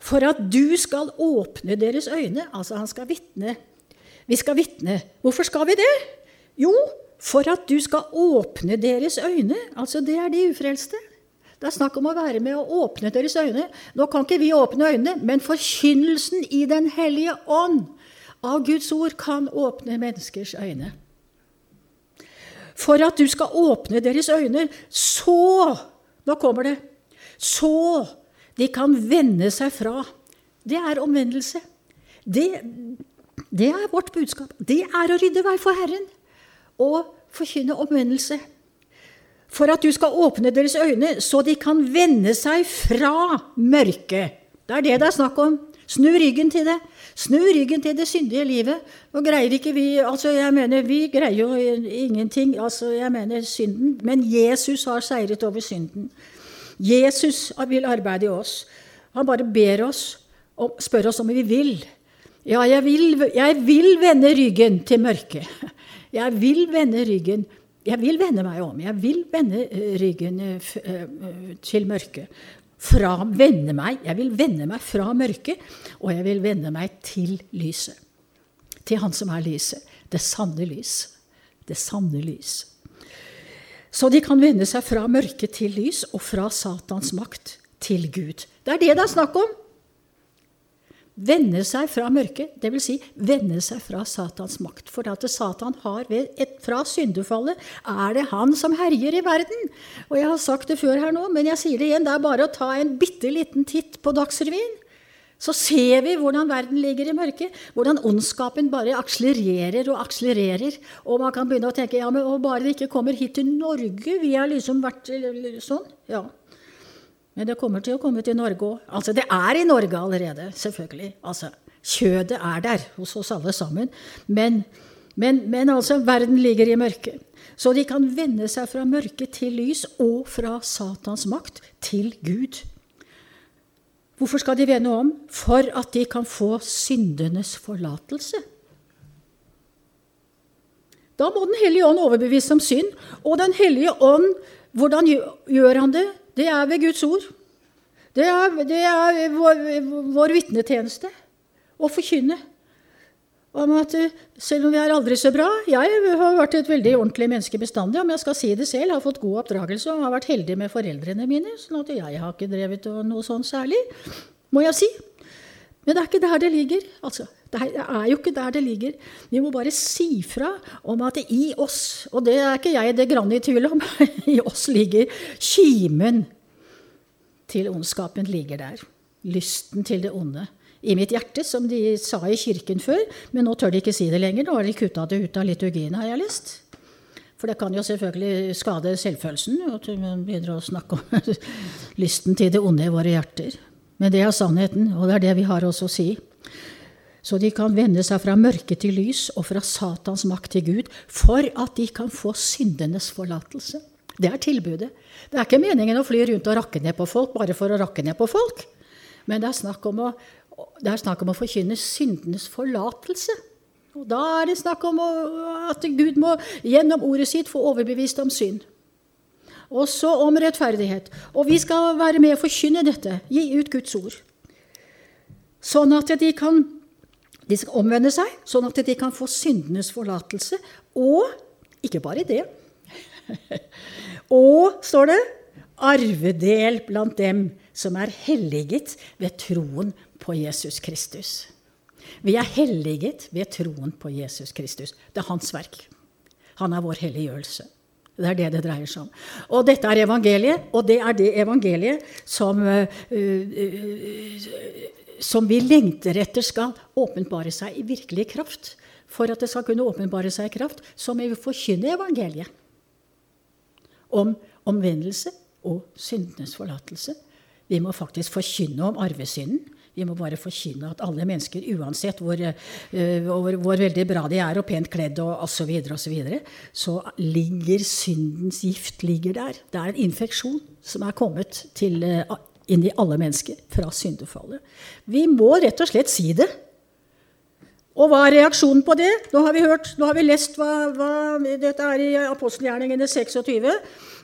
For at du skal åpne deres øyne. Altså, han skal vitne. Vi skal vitne. Hvorfor skal vi det? Jo, for at du skal åpne deres øyne. Altså, det er de ufrelste. Det er snakk om å være med å åpne deres øyne. Nå kan ikke vi åpne øynene, men forkynnelsen i Den hellige ånd av Guds ord kan åpne menneskers øyne for at du skal åpne deres øyne, så Nå kommer det. Så de kan vende seg fra. Det er omvendelse. Det, det er vårt budskap. Det er å rydde vei for Herren og forkynne omvendelse. For at du skal åpne deres øyne, så de kan vende seg fra mørket. Det er det det er snakk om. Snu ryggen til det. Snu ryggen til det syndige livet. Nå greier ikke vi altså jeg mener, Vi greier jo ingenting. altså jeg mener synden, Men Jesus har seiret over synden. Jesus vil arbeide i oss. Han bare ber oss og spør oss om vi vil. Ja, jeg vil, jeg vil vende ryggen til mørket. Jeg vil vende ryggen jeg vil vende meg om. Jeg vil vende eh, ryggen eh, eh, til mørket fra vende meg. Jeg vil vende meg fra mørket, og jeg vil vende meg til lyset. Til Han som er lyset. Det sanne lys. Det sanne lys. Så de kan vende seg fra mørket til lys, og fra Satans makt til Gud. Det er det det er snakk om. vende seg fra mørket, dvs. Si, vende seg fra Satans makt. For at Satan har ved et, fra syndefallet er det han som herjer i verden. Og jeg har sagt det før her nå, men jeg sier det igjen. Det er bare å ta en bitte liten titt på Dagsrevyen. Så ser vi hvordan verden ligger i mørket. Hvordan ondskapen bare akselererer og akselererer. Og man kan begynne å tenke ja, men bare det ikke kommer hit til Norge Vi har liksom vært sånn. Ja, men det kommer til å komme til Norge òg. Altså, det er i Norge allerede, selvfølgelig. Altså, kjødet er der hos oss alle sammen. Men, men, men altså, verden ligger i mørket. Så de kan vende seg fra mørke til lys og fra Satans makt til Gud. Hvorfor skal de vende om? For at de kan få syndenes forlatelse. Da må Den hellige ånd overbevise om synd. Og Den hellige ånd, hvordan gjør han det? Det er ved Guds ord. Det er, det er vår, vår vitnetjeneste å forkynne om at selv om vi er aldri så bra Jeg har vært et veldig ordentlig menneske bestandig, om jeg skal si det selv. Har fått god oppdragelse og har vært heldig med foreldrene mine. sånn at jeg har ikke drevet noe sånn særlig, må jeg si. Men det er ikke der det ligger. altså. Det er jo ikke der det ligger. Vi må bare si fra om at i oss, og det er ikke jeg det grann i tvil om, i oss ligger kimen til ondskapen ligger der. Lysten til det onde. I mitt hjerte, som de sa i kirken før, men nå tør de ikke si det lenger. Nå har de kutta det ut av liturgien, har jeg lest. For det kan jo selvfølgelig skade selvfølelsen at man begynner å snakke om lysten til det onde i våre hjerter. Men det er sannheten, og det er det vi har også å si. Så de kan vende seg fra mørke til lys og fra Satans makt til Gud, for at de kan få syndenes forlatelse. Det er tilbudet. Det er ikke meningen å fly rundt og rakke ned på folk bare for å rakke ned på folk. Men det er snakk om å, snakk om å forkynne syndenes forlatelse. Og da er det snakk om at Gud må gjennom ordet sitt få overbevist om synd. Også om rettferdighet. Og vi skal være med å forkynne dette, gi ut Guds ord. Sånn at de kan de skal omvende seg, sånn at de kan få syndenes forlatelse. Og ikke bare det. og, står det, arvedel blant dem som er helliget ved troen på Jesus Kristus. Vi er helliget ved troen på Jesus Kristus. Det er hans verk. Han er vår helliggjørelse. Det er det det dreier seg om. Og dette er evangeliet, og det er det evangeliet som uh, uh, som vi lengter etter skal åpenbare seg i virkelig kraft. For at det skal kunne åpenbare seg i kraft, så må vi forkynne evangeliet om omvendelse og syndenes forlatelse. Vi må faktisk forkynne om arvesynden. Vi må bare forkynne at alle mennesker, uansett hvor, uh, hvor, hvor veldig bra de er og pent kledd og osv., så, videre, og så, videre, så ligger syndens gift ligger der. Det er en infeksjon som er kommet til uh, inn i alle mennesker fra syndefallet. Vi må rett og slett si det. Og hva er reaksjonen på det? Nå har vi, hørt, nå har vi lest hva, hva, Dette er i apostelgjerningene 26.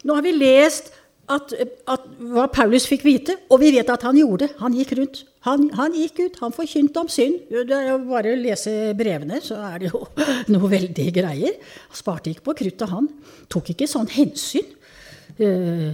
Nå har vi lest at, at, hva Paulus fikk vite, og vi vet at han gjorde det. Han gikk rundt. Han, han gikk ut, han forkynte om synd. Det er jo bare å lese brevene, så er det jo noe veldig greier. Han sparte ikke på kruttet, han. Tok ikke sånn hensyn. Uh,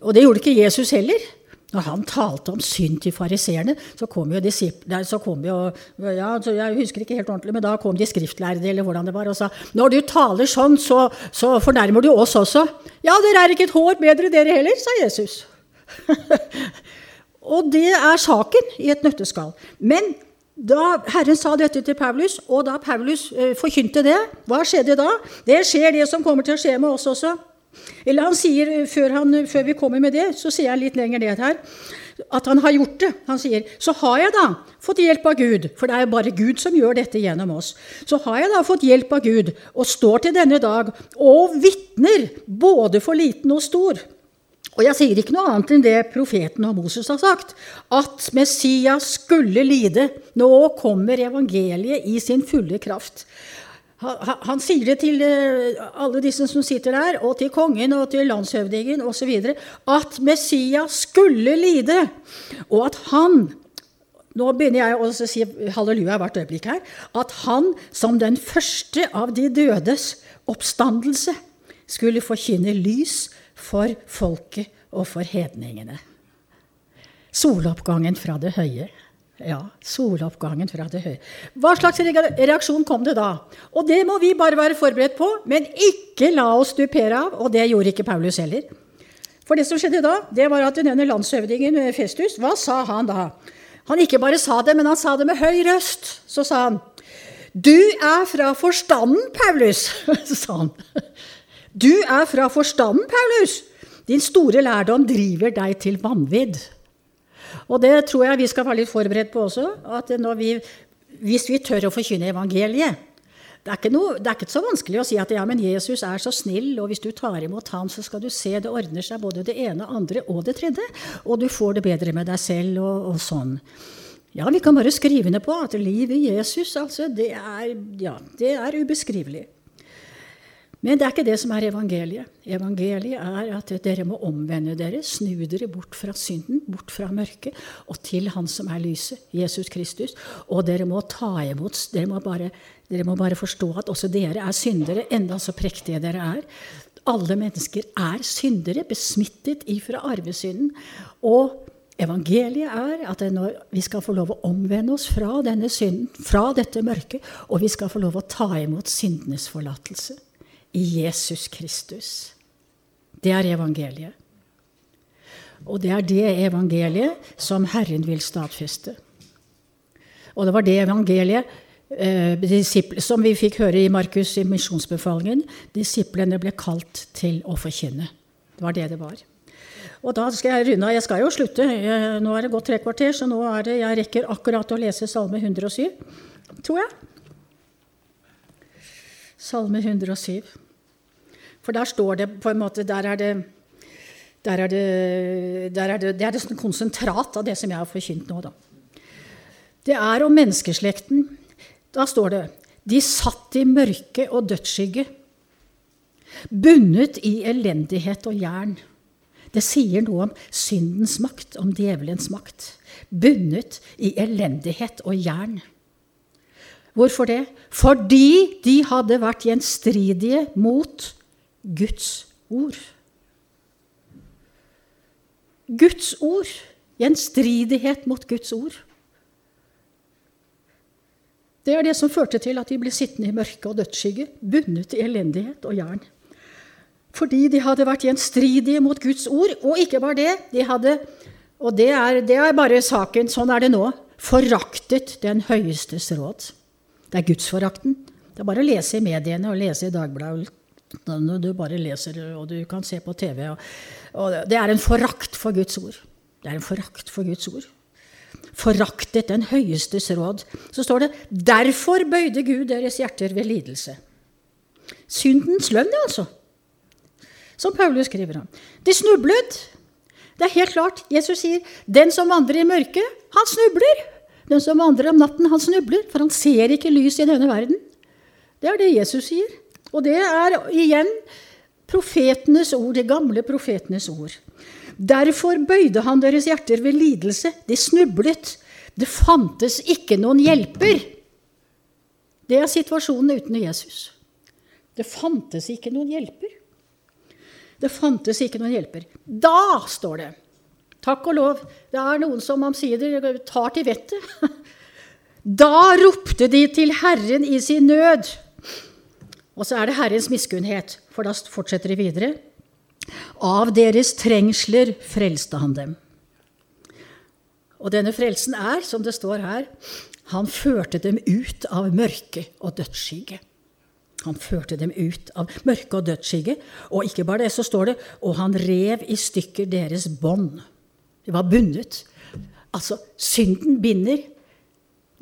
og det gjorde ikke Jesus heller. Når han talte om synd til fariseerne, så kom jo disiplene så kom jo, ja, Jeg husker ikke helt ordentlig, men da kom de skriftlærde eller hvordan det var, og sa når du taler sånn, så, så fornærmer du oss også. Ja, dere er ikke et hår bedre, dere heller, sa Jesus. og det er saken i et nøtteskall. Men da Herren sa dette til Paulus, og da Paulus eh, forkynte det, hva skjedde da? Det skjer det som kommer til å skje med oss også. Eller han sier, før, han, før, vi kommer med det, så sier han litt lenger ned her at han har gjort det. Han sier så har jeg da fått hjelp av Gud, for det er bare Gud som gjør dette gjennom oss. Så har jeg da fått hjelp av Gud og står til denne dag og vitner både for liten og stor. Og jeg sier ikke noe annet enn det profeten og Moses har sagt, at Messias skulle lide. Nå kommer evangeliet i sin fulle kraft. Han, sier det til eh, alle disse som sitter der, og til kongen og til landshøvdingen osv., at Messias skulle lide, og at han nå begynner jeg å si halleluja hvert øyeblikk her. At han som den første av de dødes oppstandelse skulle forkynne lys for folket og for hedningene. Soloppgangen fra det høye. Ja, soloppgangen fra det høye. Hva slags reaksjon kom det da? Og det må vi bare være forberedt på, men ikke la oss stupere av. Og det gjorde ikke Paulus heller. For det som skjedde da, det var at denne landshøvdingen Festus, hva sa han da? Han ikke bare sa det, men han sa det med høy røst. Så sa han, 'Du er fra forstanden, Paulus', sa han. 'Du er fra forstanden, Paulus'. Din store lærdom driver deg til vanvidd. Og det tror jeg vi skal være litt forberedt på også. at vi, Hvis vi tør å forkynne evangeliet det er, noe, det er, ikke så vanskelig å si at ja, men Jesus er så snill, og hvis du tar imot ham, så skal du se det ordner seg både det ene, andre og det tredje. Og du får det bedre med deg selv og, og sånn. Ja, vi kan bare skrive ned på at livet i Jesus, altså, det er, ja, det er ubeskrivelig. Men det er ikke det som er evangeliet. Evangeliet er at dere må omvende dere, snu dere bort fra synden, bort fra mørket, og til Han som er lyset, Jesus Kristus. Og dere må ta imot Dere må bare, dere må bare forstå at også dere er syndere, enda så prektige dere er. Alle mennesker er syndere, besmittet ifra arvesynden. Og evangeliet er at vi skal få lov å omvende oss fra denne synden, fra dette mørket, og vi skal få lov å ta imot syndenes forlatelse i Jesus Kristus. Det er evangeliet. Og det er det evangeliet som Herren vil stadfeste. Og det var det evangeliet eh, som vi fikk høre i Markus' i misjonsbefalingen. Disiplene ble kalt til å forkynne. Det var det det var. Og da skal jeg runde av. Jeg skal jo slutte. Nå er det gått tre kvarter, så nå er det, jeg rekker akkurat å lese Salme 107, tror jeg. Salme 107. For der står det på en måte Der er det, der er det, der er det, det er et konsentrat av det som jeg har forkynt nå, da. Det er om menneskeslekten. Da står det De satt i mørke og dødsskygge, bundet i elendighet og jern. Det sier noe om syndens makt, om djevelens makt. Bundet i elendighet og jern. Hvorfor det? Fordi de hadde vært gjenstridige mot Guds ord. Guds ord. Gjenstridighet mot Guds ord. Det er det som førte til at de ble sittende i mørke og dødsskygge, bundet i elendighet og jern. Fordi de hadde vært gjenstridige mot Guds ord. Og ikke bare det, de hadde, og det er, det er bare saken, sånn er det nå, foraktet den høyestes råd. Det er gudsforakten. Det er bare å lese i mediene og lese i Dagbladet når du bare leser og du kan se på TV. Og, og det er en forakt for Guds ord. Det er en forakt for Guds ord. Foraktet den høyestes råd. Så står det 'Derfor bøyde Gud deres hjerter ved lidelse'. Syndens lønn, altså. Som Paulus skriver om. De snublet. Det er helt klart. Jesus sier 'Den som vandrer i mørket, han snubler'. Den som vandrer om natten, han snubler, for han ser ikke lys i denne verden. Det er det Jesus sier. Og det er igjen profetenes ord, de gamle profetenes ord. Derfor bøyde han deres hjerter ved lidelse. De snublet. Det fantes ikke noen hjelper. Det er situasjonen uten Jesus. Det fantes ikke noen hjelper. Det fantes ikke noen hjelper. Da, står det Takk og lov. Det er noen som omsider tar til vettet. Da ropte de til Herren i sin nød. Og så er det Herrens miskunnhet, for da fortsetter de videre. Av deres trengsler frelste han dem. Og denne frelsen er, som det står her, han førte dem ut av mørke og dødsskygge. Han førte dem ut av mørke og dødsskygge. Og ikke bare det, så står det og han rev i stykker deres bånd. De var bundet. Altså, synden binder.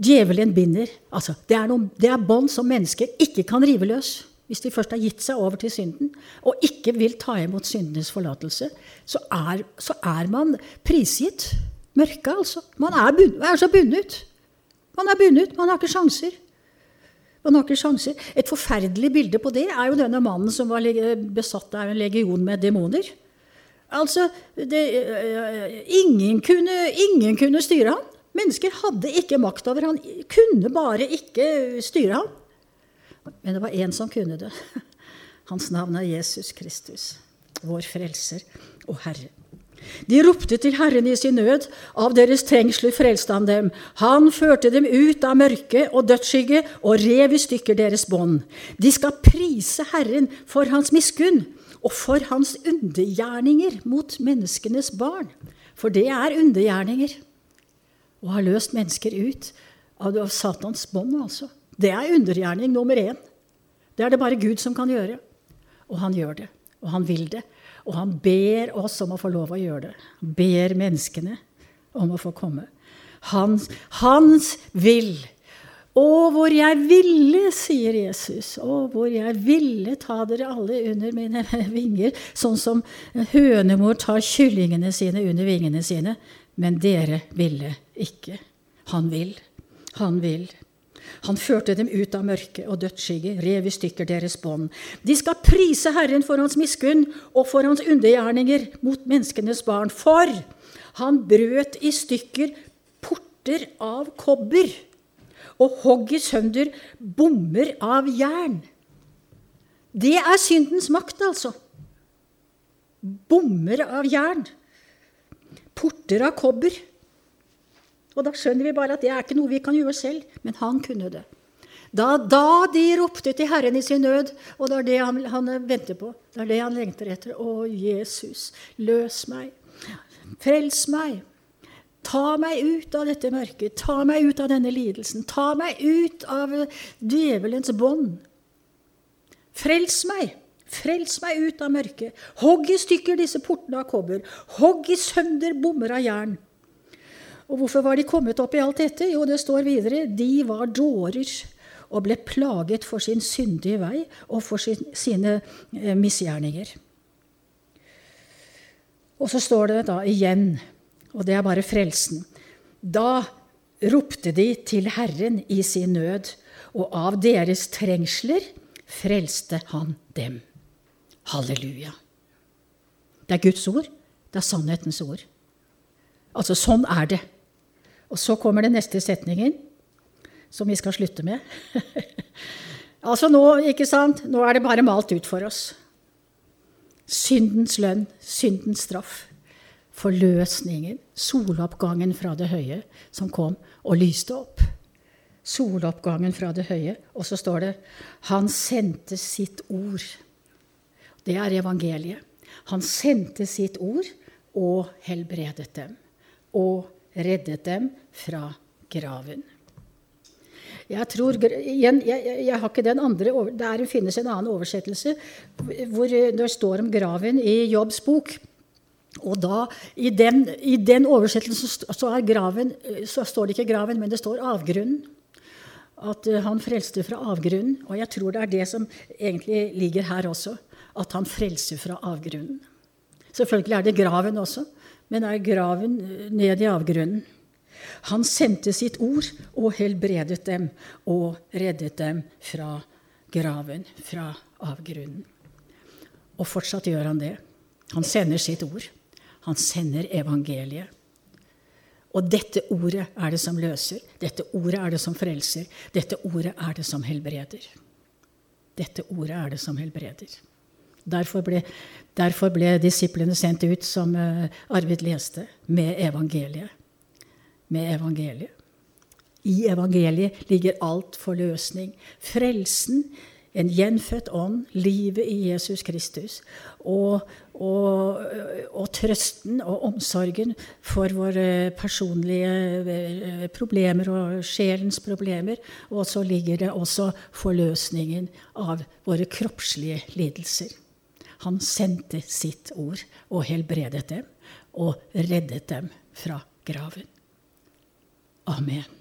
Djevelen binder. Altså, det er, det er bånd som mennesker ikke kan rive løs. Hvis de først har gitt seg over til synden og ikke vil ta imot syndenes forlatelse, så er, så er man prisgitt mørket, altså. Man er, bunnet, er, så bundet. Man er bundet. Man har ikke sjanser. Man har ikke sjanser. Et forferdelig bilde på det er jo denne mannen som var besatt av en legion med demoner. Altså, det, ingen, kunne, ingen kunne styre ham. Mennesker hadde ikke makt over ham, kunne bare ikke styre ham. Men det var én som kunne det. Hans navn er Jesus Kristus, vår frelser og Herre. De ropte til Herren i sin nød, av deres trengsler frelste han dem. Han førte dem ut av mørke og dødsskygge og rev i stykker deres bånd. De skal prise Herren for hans miskunn og for hans undergjerninger mot menneskenes barn. For det er undergjerninger. Å ha løst mennesker ut av Satans bånd, altså. Det er undergjerning nummer én. Det er det bare Gud som kan gjøre. Og han gjør det. Og han vil det. Og han ber oss om å få lov å gjøre det. Han ber menneskene om å få komme. Hans, hans vil. Å, hvor jeg ville, sier Jesus. Å, hvor jeg ville ta dere alle under mine vinger, sånn som hønemor tar kyllingene sine under vingene sine. Men dere ville ikke. Han vil. Han vil. Han førte dem ut av mørket og dødsskygge, rev i stykker deres bånd. De skal prise Herren for hans miskunn og for hans undergjerninger mot menneskenes barn. For han brøt i stykker porter av kobber og hogg i sønder bommer av jern. Det er syndens makt, altså. Bommer av jern. Porter av kobber. Og da skjønner vi bare at det er ikke noe vi kan gjøre selv, men han kunne det. Da, da de ropte til Herren i sin nød, og det er det han, han venter på, det er det han lengter etter. Å, Jesus, løs meg. Frels meg. Ta meg ut av dette mørket. Ta meg ut av denne lidelsen. Ta meg ut av djevelens bånd. Frels meg. Frels meg ut av mørket. Hogg i stykker disse portene av kobber. Hogg i sønder bommer av jern. Og hvorfor var de kommet opp i alt dette? Jo, det står videre de var dårer og ble plaget for sin syndige vei og for sin, sine eh, misgjerninger. Og så står det da igjen, og det er bare frelsen Da ropte de til Herren i sin nød, og av deres trengsler frelste han dem. Halleluja. Det er Guds ord. Det er sannhetens ord. Altså, sånn er det. Og så kommer den neste setningen, som vi skal slutte med. altså nå, ikke sant? Nå er det bare malt ut for oss. Syndens lønn, syndens straff. Forløsningen, soloppgangen fra det høye, som kom og lyste opp. Soloppgangen fra det høye. Og så står det 'Han sendte sitt ord'. Det er evangeliet. Han sendte sitt ord og helbredet dem. Og reddet dem fra graven. Jeg tror, igjen, jeg, jeg, har ikke den andre, Der finnes en annen oversettelse hvor det står om graven i Jobbs bok. Og da, I den, i den oversettelsen så, graven, så, står det ikke 'graven', men det står 'avgrunnen'. At eh, han frelste fra avgrunnen. Og jeg tror det er det som egentlig ligger her også. At han frelser fra avgrunnen. Selvfølgelig er det graven også men er graven eh, ned i avgrunnen. Han sendte sitt ord og helbredet dem og reddet dem fra graven, fra avgrunnen. Og fortsatt gjør han det. Han sender sitt ord. Han sender evangeliet. Og dette ordet er det som løser. Dette ordet er det som frelser. Dette ordet er det som helbreder. Dette ordet er det som helbreder. Derfor ble, derfor ble disiplene sendt ut, som uh, Arvid leste, med evangeliet. Med evangeliet. I evangeliet ligger alt forløsning. Frelsen, en gjenfødt ånd, livet i Jesus Kristus. Og, og, og trøsten og omsorgen for våre personlige eh, problemer og sjelens problemer. Og så ligger det også forløsningen av våre kroppslige lidelser. Han sendte sitt ord og helbredet dem og reddet dem fra graven. Amen.